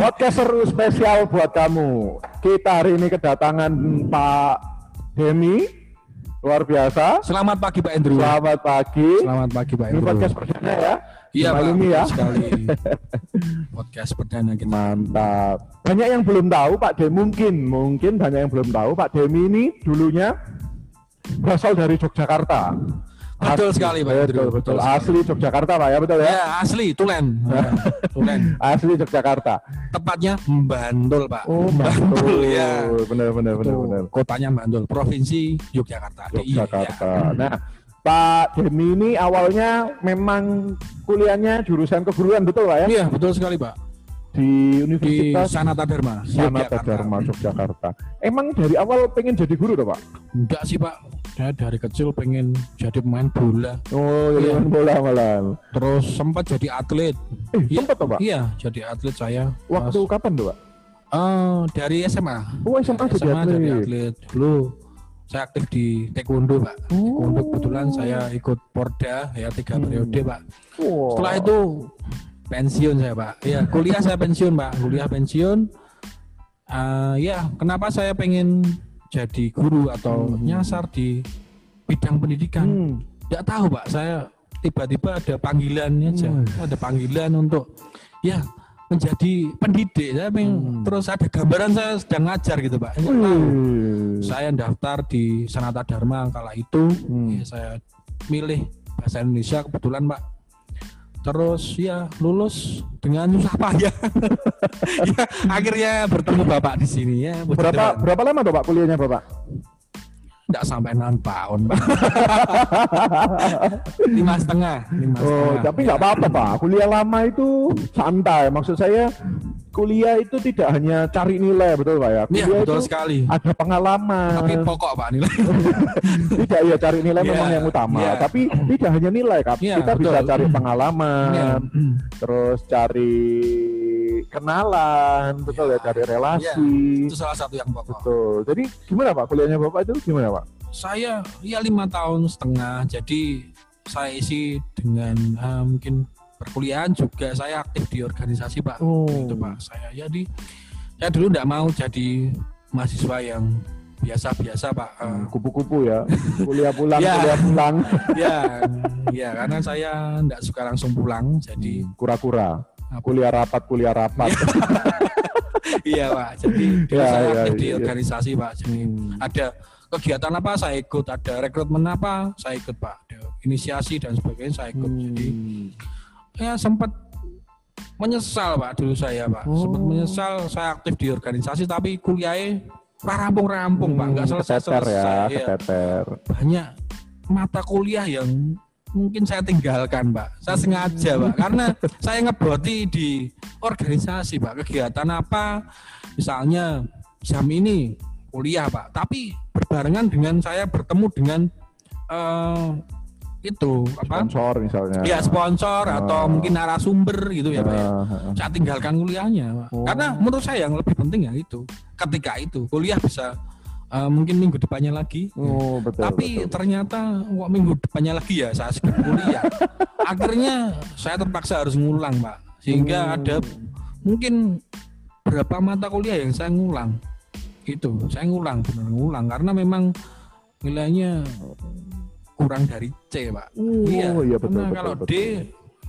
Podcast seru spesial buat kamu. Kita hari ini kedatangan Pak Demi. Luar biasa. Selamat pagi Pak Endru. Selamat pagi. Selamat pagi Pak Ini Endru. podcast perdana ya. Iya Pak, ya. sekali. podcast perdana kita. Mantap. Banyak yang belum tahu Pak Demi mungkin, mungkin banyak yang belum tahu Pak Demi ini dulunya berasal dari Yogyakarta. Betul Asli. sekali, Pak Betul, Andrew. betul. Betul sekali. Asli Yogyakarta Pak ya, betul ya? Ya asli Tulen. Ya, Tulen. Asli Yogyakarta. Tepatnya Bantul Pak. Oh, Bantul ya. Benar benar benar benar. Kotanya Bantul, provinsi Yogyakarta. Yogyakarta. ya. Nah, Pak Demi ini awalnya memang kuliahnya jurusan keguruan betul Pak ya? Iya betul sekali Pak. Di Di Universitas Sanata Dharma. Sanata Yogyakarta. Dharma Yogyakarta. Emang dari awal pengen jadi guru toh Pak? Enggak sih Pak. Saya dari kecil pengen jadi pemain bola. Oh, Iya. iya. bola malah. Terus sempat jadi atlet. Eh, Iya. sempet toh Pak? Iya, jadi atlet saya. Waktu kapan tuh Pak? Eh, dari SMA. Oh, SMA jadi SMA jadi atlet. atlet. Dulu saya aktif di taekwondo, Pak. Taekwondo kebetulan saya ikut Porda ya tiga Hmm. periode, Pak. Wow. Setelah itu pensiun saya, Pak. Ya, kuliah saya pensiun, Pak. Kuliah pensiun. Eh, ya, kenapa saya pengen jadi guru atau Hmm. nyasar di bidang pendidikan? Hmm. Tidak tahu, Pak. Saya tiba-tiba ada panggilannya aja. Hmm. Ada panggilan untuk ya menjadi pendidik. Saya pengen Hmm. terus ada gambaran saya sedang ngajar gitu, Pak. Tahu. Wih. Saya daftar di Sanata Dharma kala itu. Hmm. Ya, saya milih bahasa Indonesia kebetulan, Pak. Terus ya lulus dengan susah payah. ya, akhirnya bertemu Bapak di sini ya. Berapa berapa lama tuh Pak kuliahnya Bapak? Nggak sampai enam tahun, Pak. lima setengah, lima Oh, setengah. tapi nggak apa-apa Pak. Kuliah lama itu santai. Maksud saya kuliah itu tidak hanya cari nilai, betul Pak ya? Iya, Kuliah betul itu sekali. ada pengalaman. Tapi pokok Pak nilai. tidak ya cari nilai Iya, memang yang utama, iya. tapi tidak hanya nilai Kak. Iya, Kita betul. bisa cari pengalaman, Iya. terus cari kenalan, betul ya, cari relasi. Itu salah satu yang pokok. Betul. Jadi gimana Pak kuliahnya Bapak itu gimana Pak? Saya ya lima tahun setengah. Jadi saya isi dengan eh, mungkin perkuliahan juga saya aktif di organisasi Pak. Oh. Itu Pak. Saya jadi saya dulu tidak mau jadi mahasiswa yang biasa-biasa Pak. Eh, Hmm, Kupu-kupu ya, kuliah pulang, Iya. kuliah pulang, ya, ya karena saya tidak suka langsung pulang. Jadi kura-kura. Kuliah rapat, kuliah rapat. iya Pak. Jadi Iya, saya aktif di iya. organisasi Pak. Jadi Hmm. ada kegiatan apa saya ikut, ada rekrutmen apa saya ikut Pak, ada inisiasi dan sebagainya saya ikut. Jadi Hmm. ya sempat menyesal Pak dulu saya Pak, Oh. sempat menyesal saya aktif di organisasi tapi kuliahnya rampung-rampung Pak, nggak Hmm, keteter selesai-selesai. ya, keteter. Banyak mata kuliah yang mungkin saya tinggalkan Pak, saya sengaja Pak, karena saya ngebroti di organisasi Pak, kegiatan apa, misalnya jam ini kuliah Pak, tapi berbarengan dengan saya bertemu dengan eh, itu apa? Sponsor misalnya. Ya sponsor Ah. atau mungkin narasumber gitu ya Pak. ya. Ah, ah, ah. Saya tinggalkan kuliahnya Pak. Oh. Karena menurut saya yang lebih penting ya itu. Ketika itu kuliah bisa eh, mungkin minggu depannya lagi. Oh, betul. Tapi betul. ternyata kok minggu depannya lagi ya saya skip kuliah. Akhirnya saya terpaksa harus ngulang Pak. Sehingga Hmm. ada mungkin berapa mata kuliah yang saya ngulang. Itu saya ngulang benar ngulang karena memang nilainya kurang dari C Pak. Oh, iya, betul, karena betul, kalau betul. D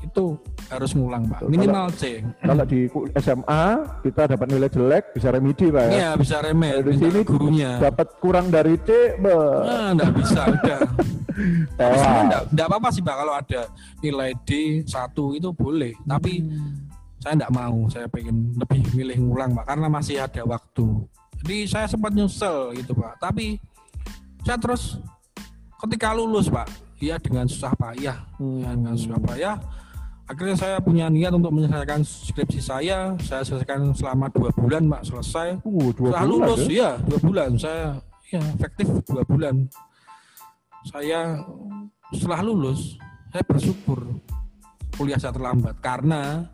itu harus ngulang Pak. Minimal C. Kalau di SMA kita dapat nilai jelek bisa remedi Pak ya. Iya bisa remet. Kalau di sini gurunya. dapat kurang dari C, be, Ah, enggak bisa udah. Tapi sebenarnya apa-apa sih Pak kalau ada nilai D 1 itu boleh. Tapi saya enggak mau. Saya pengen lebih milih ngulang Pak karena masih ada waktu. Jadi saya sempat nyesel gitu Pak. Tapi saya terus ketika lulus Pak, ya dengan susah payah, Hmm. ya, dengan susah payah. Akhirnya saya punya niat untuk menyelesaikan skripsi saya. Saya selesaikan selama dua bulan Pak selesai. Uh, dua bulan lulus, ya. ya dua bulan. Saya ya efektif dua bulan. Saya setelah lulus, saya bersyukur kuliah saya terlambat karena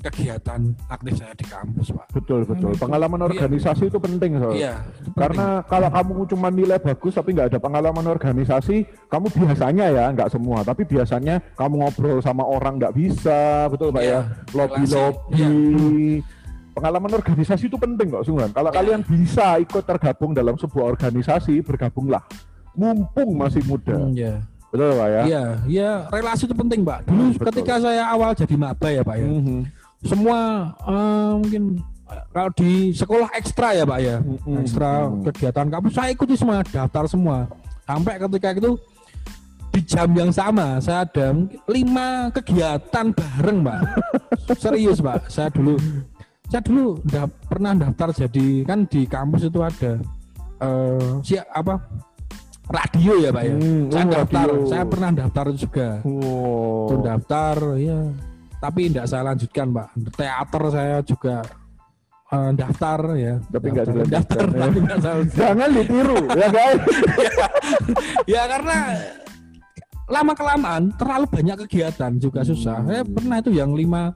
kegiatan aktif saya di kampus, Pak. Betul betul. Itu. Pengalaman Iya. organisasi itu penting soal. Iya, Karena kalau kamu cuma nilai bagus tapi nggak ada pengalaman organisasi, kamu biasanya ya nggak semua, tapi biasanya kamu ngobrol sama orang nggak bisa, betul pak Iya, ya, lobby lobby. relasi. Pengalaman organisasi itu penting kok, sungguhan. Kalau Iya. kalian bisa ikut tergabung dalam sebuah organisasi, bergabunglah. Mumpung masih muda, penting. Iya. betul pak ya. Iya, iya, relasi itu penting, Pak. Dulu Betul. ketika saya awal jadi maba ya, Pak ya. Mhm. Semua eh, mungkin kalau di sekolah ekstra ya, Pak ya. Mm-mm. Ekstra kegiatan kampus saya ikuti semua, daftar semua. Sampai ketika itu di jam yang sama saya ada lima kegiatan bareng, Pak. Serius, Pak. Saya dulu saya dulu udah pernah daftar jadi kan di kampus itu ada eh siap apa radio ya pak ya Hmm, saya oh, daftar radio. saya pernah daftar juga Wow. Itu daftar ya tapi tidak saya lanjutkan pak teater saya juga eh, daftar ya Tapi nggak daftar, daftar ya. tapi nggak saya. Jangan ditiru, ya guys. ya karena lama kelamaan terlalu banyak kegiatan juga susah. Saya pernah itu yang lima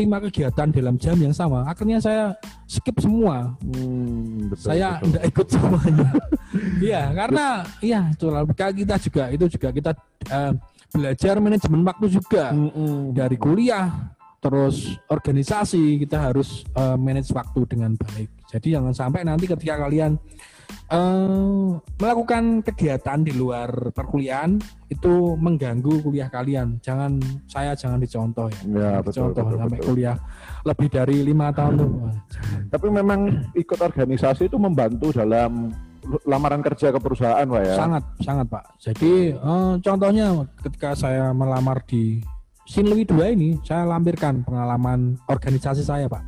lima kegiatan dalam jam yang sama. Akhirnya saya skip semua. Hmm, betul, saya tidak ikut semuanya. Iya, karena iya itu lah. kita juga itu juga kita eh, belajar manajemen waktu juga Mm-mm. dari kuliah terus organisasi kita harus eh, manage waktu dengan baik. Jadi jangan sampai nanti ketika kalian eh, melakukan kegiatan di luar perkuliahan itu mengganggu kuliah kalian. Jangan saya jangan dicontoh ya. Ya, betul, Contoh betul, sampai betul. kuliah lebih dari lima tahun tuh. wah, jangan. Tapi memang ikut organisasi itu membantu dalam lamaran kerja ke perusahaan, Pak ya. Sangat, sangat Pak. Jadi eh, contohnya ketika saya melamar di Sinlui 2 ini, saya lampirkan pengalaman organisasi saya Pak.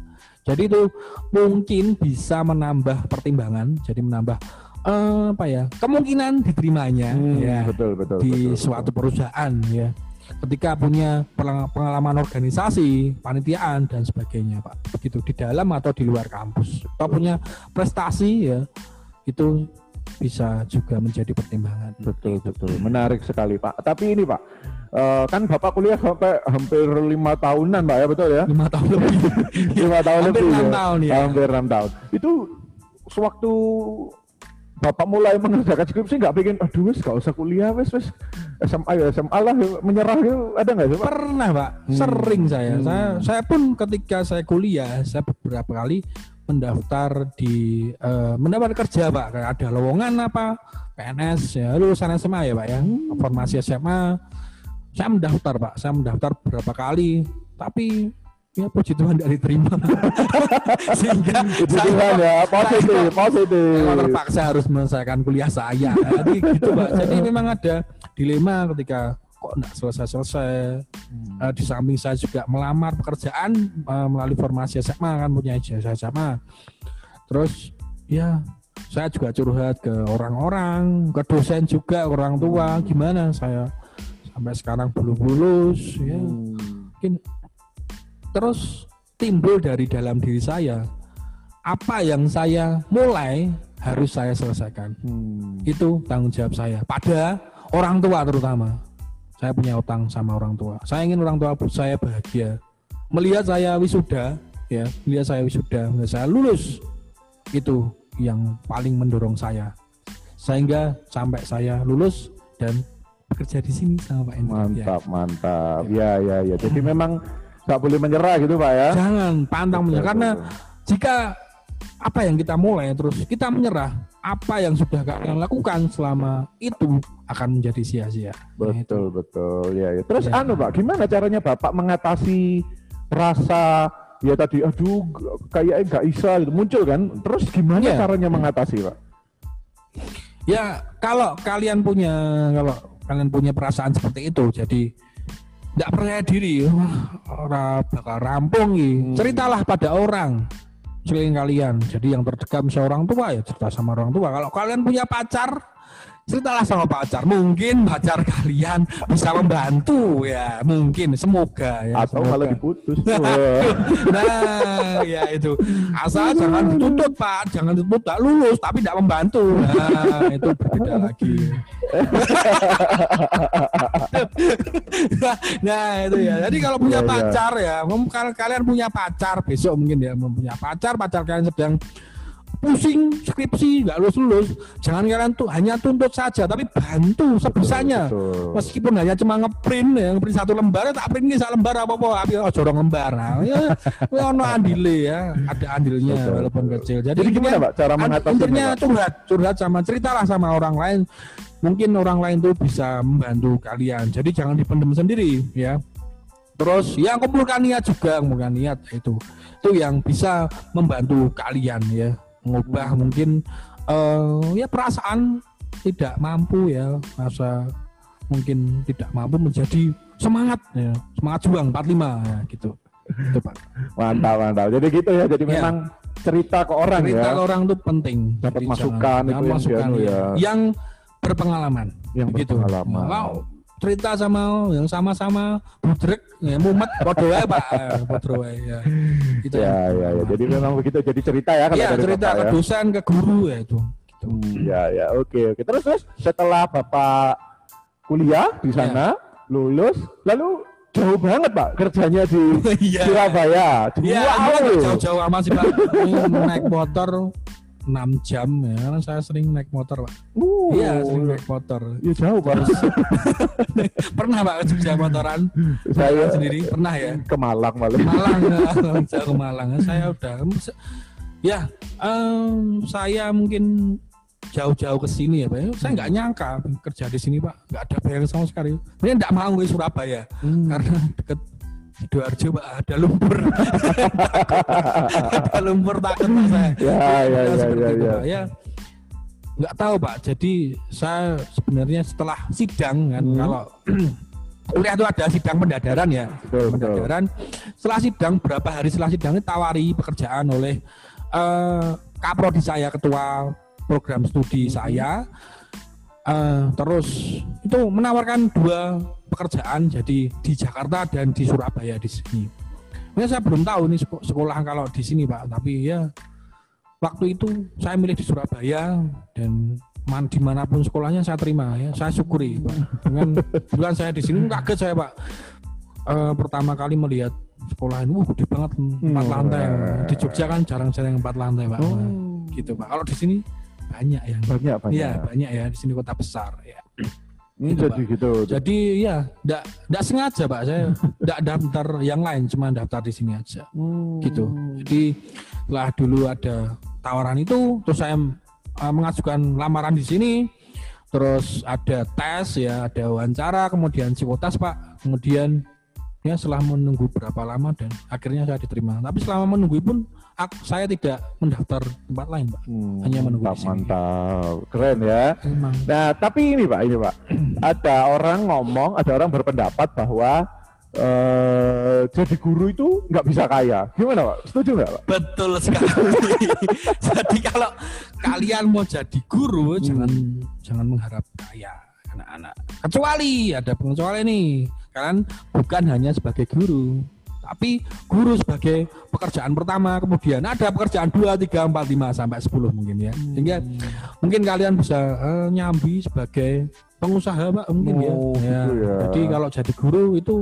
Jadi itu mungkin bisa menambah pertimbangan, jadi menambah eh, apa ya kemungkinan diterimanya Hmm, ya betul betul. di betul, suatu betul. perusahaan ya. Ketika punya pengala- pengalaman organisasi, panitiaan dan sebagainya Pak. Begitu di dalam atau di luar kampus. Atau punya prestasi ya itu bisa juga menjadi pertimbangan. Betul betul. Menarik sekali, Pak. Tapi ini, Pak, eh, kan Bapak kuliah sampai hampir lima tahunan, Pak ya, betul ya? lima tahun lebih. lima tahun Hampir lebih. enam ya? tahun, ya. Hampir enam tahun. Itu sewaktu Bapak mulai mengerjakan skripsi nggak pengen, aduh wes gak usah kuliah wes wes SMA ya SMA lah menyerah gitu ada nggak sih Pak? Pernah pak, Hmm. sering saya. Hmm. Saya saya pun ketika saya kuliah, saya beberapa kali mendaftar di eh, mendapat kerja pak. Ada lowongan apa PNS ya lulusan SMA ya pak ya, formasi SMA. Saya mendaftar pak, saya mendaftar beberapa kali, tapi ya puji Tuhan tidak diterima. Sehingga Puji saya- Tuhan ya, positif, positif. Saya terpaksa harus menyelesaikan kuliah saya. Jadi gitu pak. Jadi memang ada dilema ketika kok enggak selesai-selesai. Hmm. Eh, di samping saya juga melamar pekerjaan eh, melalui formasi SMA kan punya ijazah SMA. Terus ya saya juga curhat ke orang-orang, ke dosen juga, ke orang tua, gimana saya sampai sekarang belum lulus ya. Hmm. Mungkin terus timbul dari dalam diri saya apa yang saya mulai harus saya selesaikan. Hmm. Itu tanggung jawab saya pada orang tua terutama. Saya punya utang sama orang tua. Saya ingin orang tua saya bahagia. Melihat saya wisuda, ya, melihat saya wisuda, melihat saya lulus. Itu yang paling mendorong saya. Sehingga sampai saya lulus dan bekerja di sini sama Pak Endra. Ya. Mantap, mantap. Ya, ya, ya. Jadi memang nggak boleh menyerah gitu, Pak ya. Jangan pantang menyerah karena jika apa yang kita mulai terus kita menyerah, apa yang sudah kalian lakukan selama itu akan menjadi sia-sia. Nah. Betul, betul. Ya, ya. Terus Ya. anu, Pak, gimana caranya Bapak mengatasi rasa ya tadi aduh kayaknya nggak bisa gitu muncul kan terus gimana Ya. caranya mengatasi pak Ya kalau kalian punya kalau kalian punya perasaan seperti itu, jadi tidak percaya diri, wah orang bakal rampung. Hmm. Ceritalah pada orang sekeliling kalian. Jadi yang terdekat misalnya orang tua ya cerita sama orang tua. Kalau kalian punya pacar, ceritalah sama pacar. Mungkin pacar kalian bisa membantu ya, mungkin semoga ya. atau semoga. malah diputus. Nah, ya itu. Asal jangan dituntut, Pak. Jangan dituntut tak lulus tapi tidak membantu. Nah, itu berbeda lagi. nah itu ya. Jadi kalau punya Iya, iya. pacar ya, kalau kalian punya pacar besok mungkin ya, punya pacar, pacar kalian sedang pusing skripsi nggak lulus lulus, jangan kalian tuh hanya tuntut saja, tapi bantu sebisanya. Betul. Meskipun hanya cuma ngeprint ya, ngeprint satu lembar, tak print ini satu lembar apa apa, tapi oh jorong lembar. Nah, ya, ya ono andile ya, ada andilnya Betul, walaupun kecil. Jadi intinya- gimana, Pak, cara mengatasinya, intinya curhat curhat sama ceritalah sama orang lain mungkin orang lain tuh bisa membantu kalian jadi jangan dipendam sendiri ya terus ya kumpulkan niat juga kumpulkan niat itu itu yang bisa membantu kalian ya mengubah mungkin eh, ya perasaan tidak mampu ya rasa mungkin tidak mampu menjadi semangat ya semangat juang 45 ya gitu itu pak Mantap, mantap. Jadi gitu ya. Jadi Ya. memang cerita ke orang cerita ya. ke orang tuh penting Dapat masukan itu yang masukan dianu ya. yang berpengalaman Yang begitu berpengalaman. Wow, cerita sama yang sama-sama budrek ya mumet podo wae Pak wae ya itu Ya, ya, ya. Jadi memang begitu. Jadi cerita ya kalau Iya, dari cerita Bapak ke ya. dosen ke guru ya itu gitu. Ya, ya. Oke, oke. Terus, terus setelah Bapak kuliah di Ya. sana, lulus, lalu jauh banget Pak kerjanya di Iya. Surabaya. Iya, Wow. enggak jauh-jauh amat sih Pak. Naik motor 6 jam ya, karena saya sering naik motor Pak. Uh, Iya, sering naik motor. Ya jauh Pak. Pernah Pak Jogja motoran? Saya sendiri pernah ya? ke Malang malah. Malang saya ke Malang saya udah ya em, saya mungkin jauh-jauh ke sini ya Pak ya. saya nggak nyangka kerja di sini Pak nggak ada bayaran sama sekali ini nggak mau ke Surabaya Hmm. karena deket Sidoarjo Pak ada lumpur ada lumpur takut Pak saya Ya, ya, ya, seperti ya, itu, ya. Pak. ya nggak tahu Pak jadi saya sebenarnya setelah sidang kan Hmm. kalau kuliah itu ada sidang pendadaran ya Betul, betul. pendadaran setelah sidang berapa hari setelah sidang ini tawari pekerjaan oleh eh kaprodi saya ketua program studi saya Eh, terus itu menawarkan dua pekerjaan jadi di Jakarta dan di Surabaya di sini. Ya, saya belum tahu nih seko- sekolah kalau di sini Pak, tapi ya waktu itu saya milih di Surabaya dan man, di mana pun sekolahnya saya terima ya, saya syukuri Pak. Dengan bulan saya di sini kaget saya Pak. Eh, pertama kali melihat sekolah ini, wah gede banget empat Hmm. lantai. Di Jogja kan jarang-jarang empat lantai Pak. Oh. Gitu Pak. Kalau di sini banyak yang Banyak banyak. Iya banyak ya di sini kota besar ya. Ini gitu, jadi gitu. Jadi ya enggak enggak sengaja Pak saya enggak daftar yang lain cuma daftar di sini aja Hmm. gitu. Jadi setelah dulu ada tawaran itu terus saya eh, mengajukan lamaran di sini terus ada tes ya ada wawancara kemudian psikotes Pak kemudian ya setelah menunggu berapa lama dan akhirnya saya diterima tapi selama menunggu pun ak- saya tidak mendaftar tempat lain Pak Hmm, hanya menunggu mantap, mantap. Keren ya. emang Nah, tapi ini Pak, ini Pak. ada orang ngomong, ada orang berpendapat bahwa eh jadi guru itu nggak bisa kaya. Gimana Pak? Setuju nggak Pak? Betul sekali. Jadi kalau kalian mau jadi guru jangan jangan mengharap kaya anak-anak. Kecuali ada pengecualian nih. Kalian bukan hanya sebagai guru, tapi guru sebagai pekerjaan pertama, kemudian ada pekerjaan 2, 3, 4, 5 sampai 10 mungkin ya. Sehingga mungkin kalian bisa eh, nyambi sebagai pengusaha Pak mungkin ya. Oh, ya. gitu ya. Jadi kalau jadi guru itu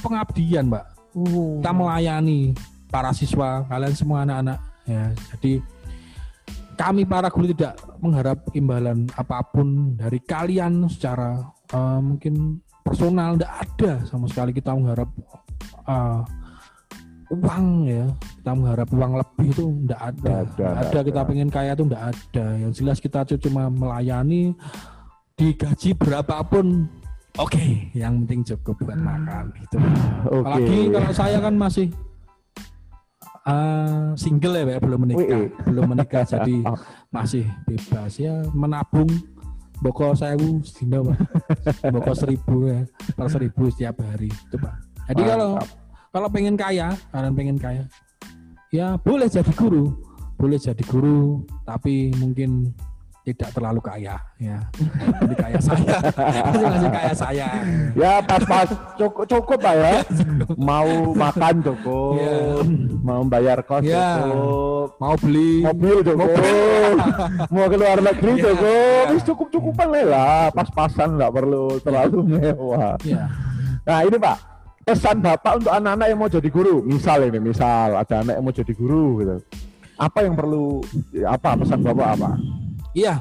pengabdian, Pak kita melayani para siswa kalian semua anak-anak ya jadi kami para guru tidak mengharap imbalan apa pun dari kalian secara eh, mungkin personal tidak ada sama sekali kita mengharap eh, uang ya. Kita mengharap uang lebih itu tidak ada. Nggak ada, ada kita pengen kaya itu tidak ada. Yang jelas kita cuma melayani digaji berapapun oke. Yang penting cukup buat makan gitu. Oke. Apalagi kalau saya kan masih eh, single ya, Pak, belum menikah, Wih. belum menikah jadi masih bebas. Ya menabung boko sewu sedina pak. Boko seribu ya per seribu setiap hari itu pak jadi kalau Mantap. kalau pengen kaya kalian pengen kaya ya boleh jadi guru boleh jadi guru tapi mungkin tidak terlalu kaya ya. Jadi kaya saya. Masih kaya saya. Ya pas-pas. Cukup cukup Pak ya. Mau makan cukup, Iya. mau bayar kos Iya. cukup, mau beli. Mobil cukup, mau ke luar negeri Iya. cukup, Wis cukup-cukupan lah lah, pas-pasan nggak perlu terlalu mewah. ya. Nah ini Pak, pesan Bapak untuk anak-anak yang mau jadi guru. Misal ini, misal ada anak yang mau jadi guru gitu. Apa yang perlu, apa pesan Bapak apa? Iya,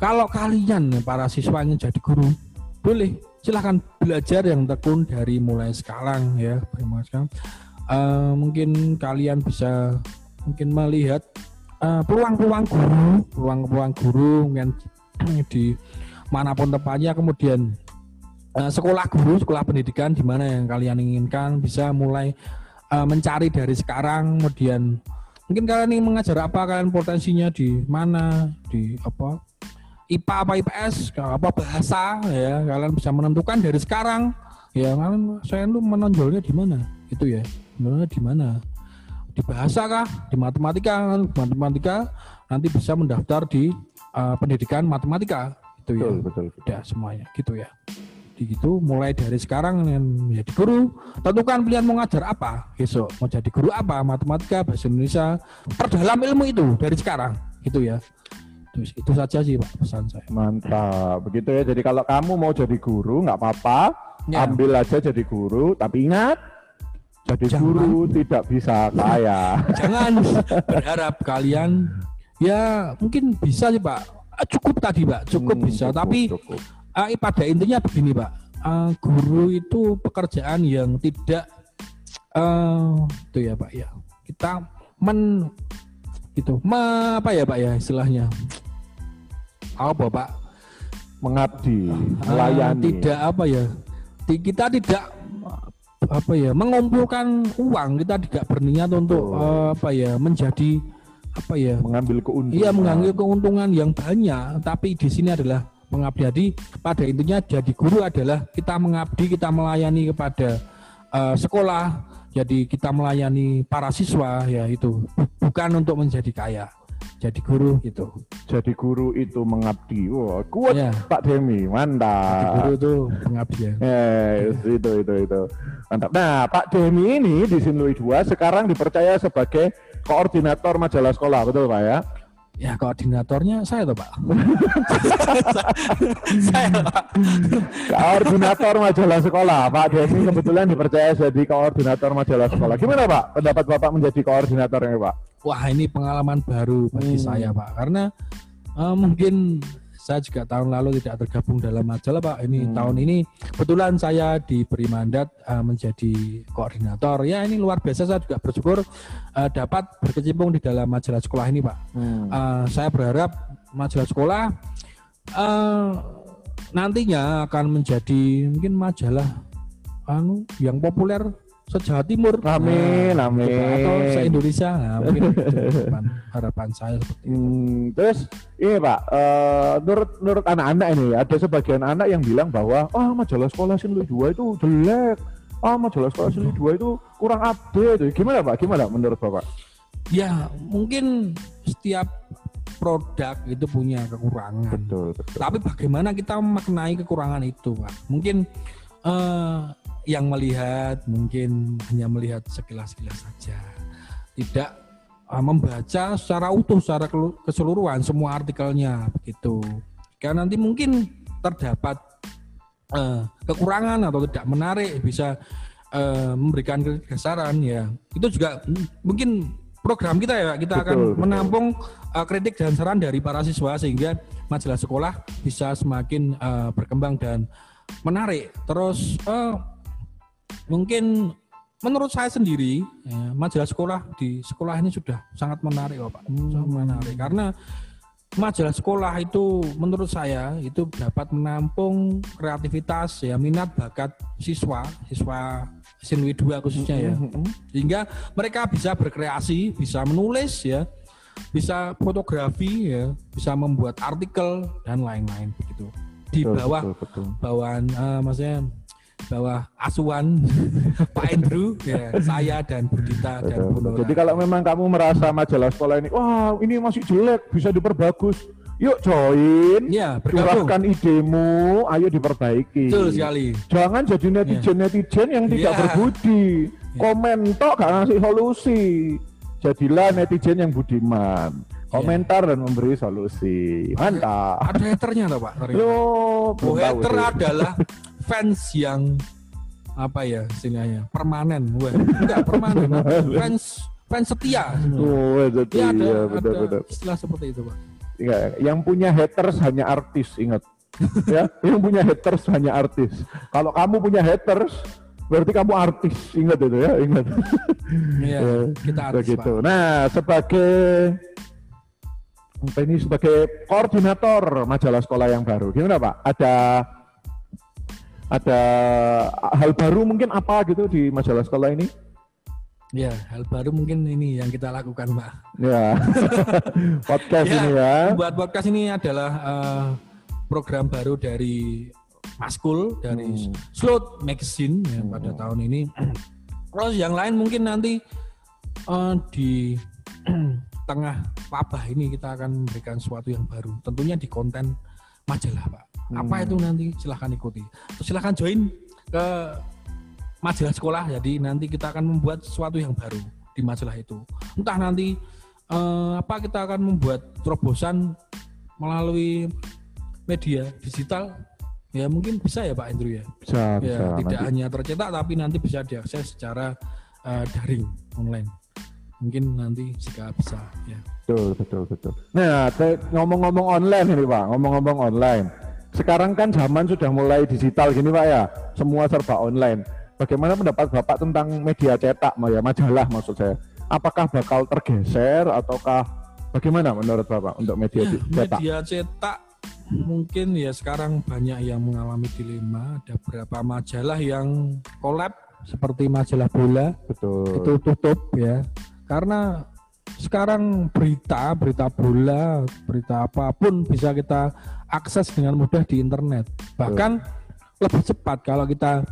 kalau kalian para siswa ingin jadi guru, boleh silahkan belajar yang tekun dari mulai sekarang ya, mulai sekarang. Uh, mungkin kalian bisa mungkin melihat eh, peluang-peluang uh, guru, peluang-peluang guru mungkin di mana pun tempatnya, kemudian uh, sekolah guru, sekolah pendidikan di mana yang kalian inginkan bisa mulai uh, mencari dari sekarang, kemudian mungkin kalian ingin mengajar apa, kalian potensinya di mana, di apa IPA apa IPS, apa bahasa ya, kalian bisa menentukan dari sekarang. Ya, kalian saya lu menonjolnya di mana? Itu ya. Menonjolnya di mana? Di bahasa kah? Di matematika? Matematika nanti bisa mendaftar di uh, pendidikan matematika. Itu ya. Betul, betul. Ya, semuanya gitu ya gitu mulai dari sekarang menjadi guru. Tentukan pilihan mau ngajar apa? Besok mau jadi guru apa? Matematika bahasa Indonesia. Perdalam ilmu itu dari sekarang. Gitu ya. Itu, itu saja sih pak pesan saya. Mantap. Begitu ya. Jadi kalau kamu mau jadi guru nggak apa-apa. Ya. ambil aja jadi guru. Tapi ingat jadi jangan, guru tidak bisa kaya. Jangan. Berharap kalian ya mungkin bisa sih pak. Cukup tadi pak. Cukup hmm, bisa. cukup, tapi cukup uh, pada intinya begini pak. Uh, guru itu pekerjaan yang tidak uh, itu ya pak ya. Kita men itu me, apa ya pak ya istilahnya? Apa pak? Mengabdi melayani. uh, tidak apa ya? Kita tidak apa ya mengumpulkan uang. Kita tidak berniat untuk oh. uh, apa ya menjadi apa ya? Mengambil keuntungan. Iya mengambil keuntungan yang banyak tapi di sini adalah mengabdi. Jadi pada intinya jadi guru adalah kita mengabdi, kita melayani kepada uh, sekolah. Jadi kita melayani para siswa ya itu bukan untuk menjadi kaya. Jadi guru gitu. Jadi guru itu mengabdi. Wah, kuat ya. Pak Demi, mantap. Jadi guru itu mengabdi ya. Yes, itu itu itu. Mantap. Nah, Pak Demi ini di Sinlui 2 sekarang dipercaya sebagai koordinator majalah sekolah, betul Pak ya? Ya koordinatornya saya tuh Pak. saya Pak. Koordinator majalah sekolah. Pak Demi kebetulan dipercaya jadi koordinator majalah sekolah. Gimana Pak pendapat Bapak menjadi koordinatornya Pak? Wah ini pengalaman baru bagi hmm. saya Pak. Karena uh, mungkin saya juga tahun lalu tidak tergabung dalam majalah Pak. Ini hmm. tahun ini kebetulan saya diberi mandat uh, menjadi koordinator. Ya ini luar biasa saya juga bersyukur uh, dapat berkecimpung di dalam majalah sekolah ini Pak. Hmm. Uh, saya berharap majalah sekolah uh, nantinya akan menjadi mungkin majalah anu yang populer se-Jawa Timur. Amin, nah, amin. Atau se-Indonesia. Nah, mungkin harapan, harapan saya seperti itu. Hmm, terus ini Pak, uh, menurut menurut anak-anak ini ada sebagian anak yang bilang bahwa ah oh, majalah sekolah Sinlu 2 itu jelek. Ah oh, majalah sekolah Sinlu 2 itu kurang update. Gimana Pak? Gimana menurut Bapak? Ya, mungkin setiap produk itu punya kekurangan. Betul, betul. Tapi bagaimana kita memaknai kekurangan itu, Pak? Mungkin uh, yang melihat mungkin hanya melihat sekilas-sekilas saja, tidak uh, membaca secara utuh, secara keseluruhan semua artikelnya begitu. Karena nanti mungkin terdapat uh, kekurangan atau tidak menarik bisa uh, memberikan kesaran ya. Itu juga mungkin program kita ya kita betul, akan betul. menampung uh, kritik dan saran dari para siswa sehingga majalah sekolah bisa semakin uh, berkembang dan menarik. Terus uh, mungkin menurut saya sendiri ya, majalah sekolah di sekolah ini sudah sangat menarik oh, Pak. Hmm. Sangat menarik karena majalah sekolah itu menurut saya itu dapat menampung kreativitas ya minat bakat siswa siswa Sinwi 2 khususnya ya hmm, hmm. sehingga mereka bisa berkreasi bisa menulis ya bisa fotografi ya bisa membuat artikel dan lain-lain begitu di bawah betul, betul. bawahan uh, maksudnya bawah asuhan Pak Andrew, ya, saya dan Budita dan Bu Jadi kalau memang kamu merasa majalah sekolah ini, wah ini masih jelek, bisa diperbagus, yuk join, ya, curahkan idemu, ayo diperbaiki. Betul sekali. Jangan jadi netizen-netizen yang tidak ya. berbudi, ya. komen tok gak ngasih solusi. Jadilah netizen yang budiman komentar dan memberi solusi. Mantap. Ada haternya loh Pak? Loh, hater adalah fans yang apa ya istilahnya permanen, Wah, enggak permanen, fans fans setia. Oh, jadi Ya ada, iya, ada benar-benar. istilah seperti itu pak. Iya, yang punya haters hanya artis, ingat. ya, yang punya haters hanya artis. Kalau kamu punya haters, berarti kamu artis, ingat itu ya, ingat. Iya, Ya, kita artis begitu. pak. Nah, sebagai ini sebagai koordinator majalah sekolah yang baru, gimana Pak? Ada ada hal baru mungkin apa gitu di majalah sekolah ini? Ya, hal baru mungkin ini yang kita lakukan pak. Ya, podcast Ya, ini ya. Buat podcast ini adalah eh, program baru dari Maskul dari Hmm. Slot Magazine ya, pada tahun ini. Terus yang lain mungkin nanti eh, di tengah wabah ini kita akan memberikan sesuatu yang baru. Tentunya di konten majalah pak. Apa Hmm. itu nanti silahkan ikuti. Terus silahkan join ke majalah sekolah. Jadi nanti kita akan membuat sesuatu yang baru di majalah itu. Entah nanti eh, apa kita akan membuat terobosan melalui media digital. Ya mungkin bisa ya Pak Andrew ya. Bisa, bisa. Ya, tidak nanti. hanya tercetak tapi nanti bisa diakses secara eh, daring online. Mungkin nanti jika bisa ya. Betul, betul, betul. Nah, ngomong-ngomong online ini Pak, ngomong-ngomong online. Sekarang kan zaman sudah mulai digital gini Pak ya, semua serba online. Bagaimana pendapat Bapak tentang media cetak, ya majalah maksud saya? Apakah bakal tergeser ataukah bagaimana menurut Bapak untuk media Ya, cetak? media cetak mungkin ya sekarang banyak yang mengalami dilema. Ada beberapa majalah yang collab seperti majalah bola Betul. itu tutup ya karena sekarang berita berita bola berita apa pun bisa kita akses dengan mudah di internet. Bahkan lebih cepat kalau kita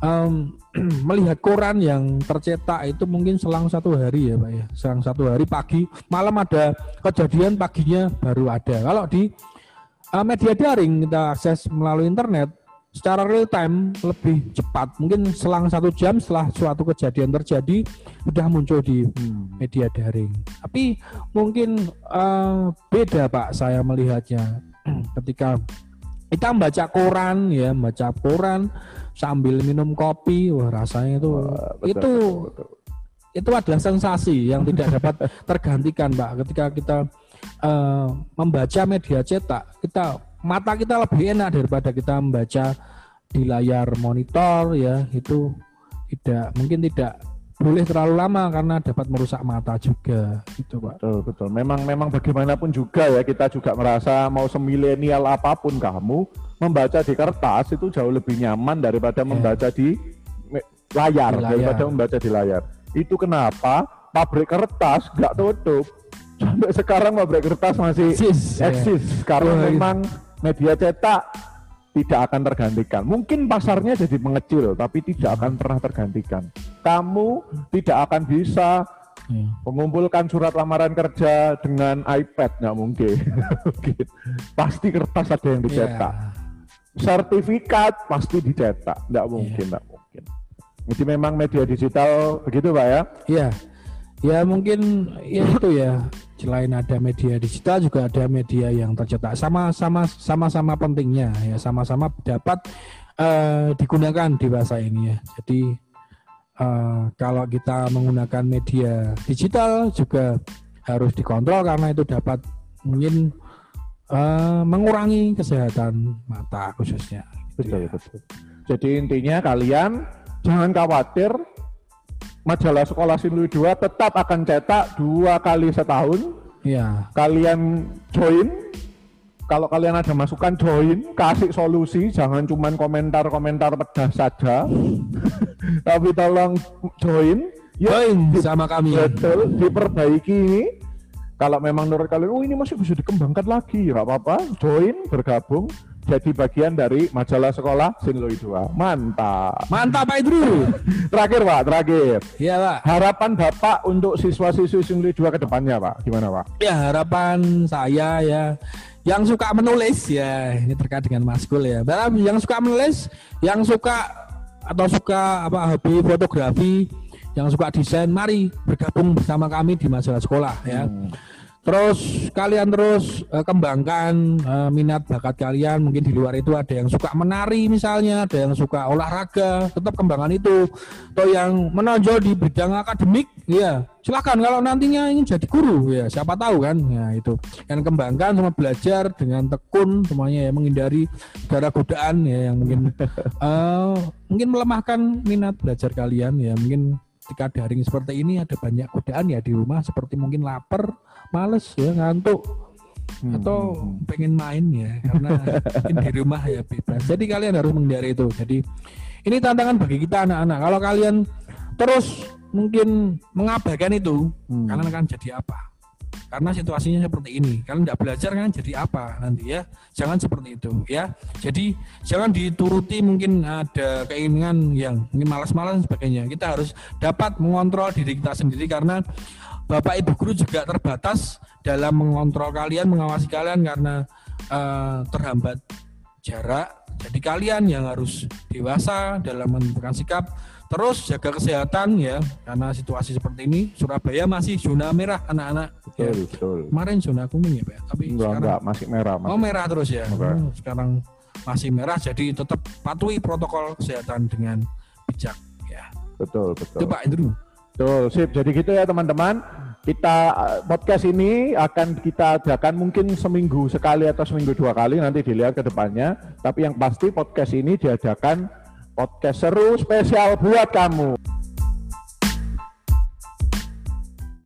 em, melihat koran yang tercetak itu mungkin selang satu hari ya pak ya. Selang satu hari pagi malam ada kejadian paginya baru ada. Kalau di eh, media daring kita akses melalui internet secara real time lebih cepat mungkin selang satu jam setelah suatu kejadian terjadi sudah muncul di Hmm. media daring tapi mungkin eh, beda pak saya melihatnya ketika kita membaca koran ya membaca koran sambil minum kopi wah rasanya itu Wah, betul, itu betul, betul. itu adalah sensasi yang tidak dapat tergantikan pak ketika kita eh, membaca media cetak kita mata kita lebih enak daripada kita membaca di layar monitor ya itu tidak mungkin tidak boleh terlalu lama karena dapat merusak mata juga itu pak Betul, betul. Memang memang bagaimanapun juga ya kita juga merasa mau semilenial apa pun kamu membaca di kertas itu jauh lebih nyaman daripada membaca di layar, Di layar. daripada membaca di layar. Itu kenapa pabrik kertas nggak tutup. Sampai sekarang pabrik kertas masih Eksis, ya. eksis karena iya. memang media cetak tidak akan tergantikan. Mungkin pasarnya jadi mengecil tapi tidak akan pernah tergantikan. Kamu tidak akan bisa Ya. mengumpulkan surat lamaran kerja dengan iPad nggak mungkin. Pasti kertas ada yang dicetak. Ya. Sertifikat pasti dicetak, nggak mungkin, nggak mungkin. Jadi memang media digital begitu pak ya? Iya. Ya mungkin ya itu ya. Selain ada media digital juga ada media yang tercetak. Sama-sama sama-sama pentingnya ya, sama-sama dapat eh, digunakan di bahasa ini ya. Jadi eh, kalau kita menggunakan media digital juga harus dikontrol karena itu dapat mungkin eh, mengurangi kesehatan mata khususnya. Gitu Betul ya. betul. Jadi intinya kalian jangan khawatir. Majalah Sekolah Sinlui 2 tetap akan cetak dua kali setahun. Iya. kalian join. Kalau kalian ada masukan join. Kasih solusi. Jangan cuman komentar-komentar pedas saja. Tapi tolong join. Ya Join sama kami. betul diperbaiki ini. Kalau memang menurut kalian oh ini masih bisa dikembangkan lagi. Nggak apa-apa. Join bergabung jadi bagian dari majalah sekolah Sinloi 2 mantap Mantap Pak Idru. terakhir pak terakhir Iya Pak. harapan bapak untuk siswa-siswi Sinloi 2 ke depannya pak gimana pak Ya harapan saya ya yang suka menulis ya ini terkait dengan maskul ya. Yang suka menulis, yang suka atau suka apa hobi fotografi, yang suka desain, mari bergabung bersama kami di majalah sekolah ya. Hmm. Terus kalian terus uh, kembangkan uh, minat bakat kalian. Mungkin di luar itu ada yang suka menari misalnya, ada yang suka olahraga, tetap kembangkan itu. Atau yang menonjol di bidang akademik, ya silakan kalau nantinya ingin jadi guru, ya siapa tahu kan. Ya itu. Yang kembangkan sama belajar dengan tekun semuanya ya menghindari gara godaan ya yang mungkin uh, mungkin melemahkan minat belajar kalian ya mungkin ketika daring seperti ini ada banyak godaan ya di rumah seperti mungkin lapar males ya ngantuk hmm. atau pengen main ya karena mungkin di rumah ya bebas. Jadi kalian harus menghindari itu. Jadi ini tantangan bagi kita anak-anak. Kalau kalian terus mungkin mengabaikan itu, hmm. kalian akan jadi apa? karena situasinya seperti ini kalian tidak belajar kan jadi apa nanti ya jangan seperti itu ya jadi jangan dituruti mungkin ada keinginan yang mungkin malas-malas dan sebagainya kita harus dapat mengontrol diri kita sendiri karena Bapak Ibu guru juga terbatas dalam mengontrol kalian, mengawasi kalian karena uh, terhambat jarak. Jadi kalian yang harus dewasa dalam menentukan sikap, terus jaga kesehatan ya karena situasi seperti ini Surabaya masih zona merah anak-anak. Betul, ya. betul. Kemarin zona kuning ya Pak, tapi enggak, sekarang enggak, masih merah. Masih. Oh merah terus ya. Okay. Oh, sekarang masih merah jadi tetap patuhi protokol kesehatan dengan bijak ya. Betul, betul. Itu Pak Indru. Betul, sip. Jadi gitu ya teman-teman. Kita eh, podcast ini akan kita adakan mungkin seminggu sekali atau seminggu dua kali nanti dilihat ke depannya. Tapi yang pasti podcast ini diadakan podcast seru spesial buat kamu.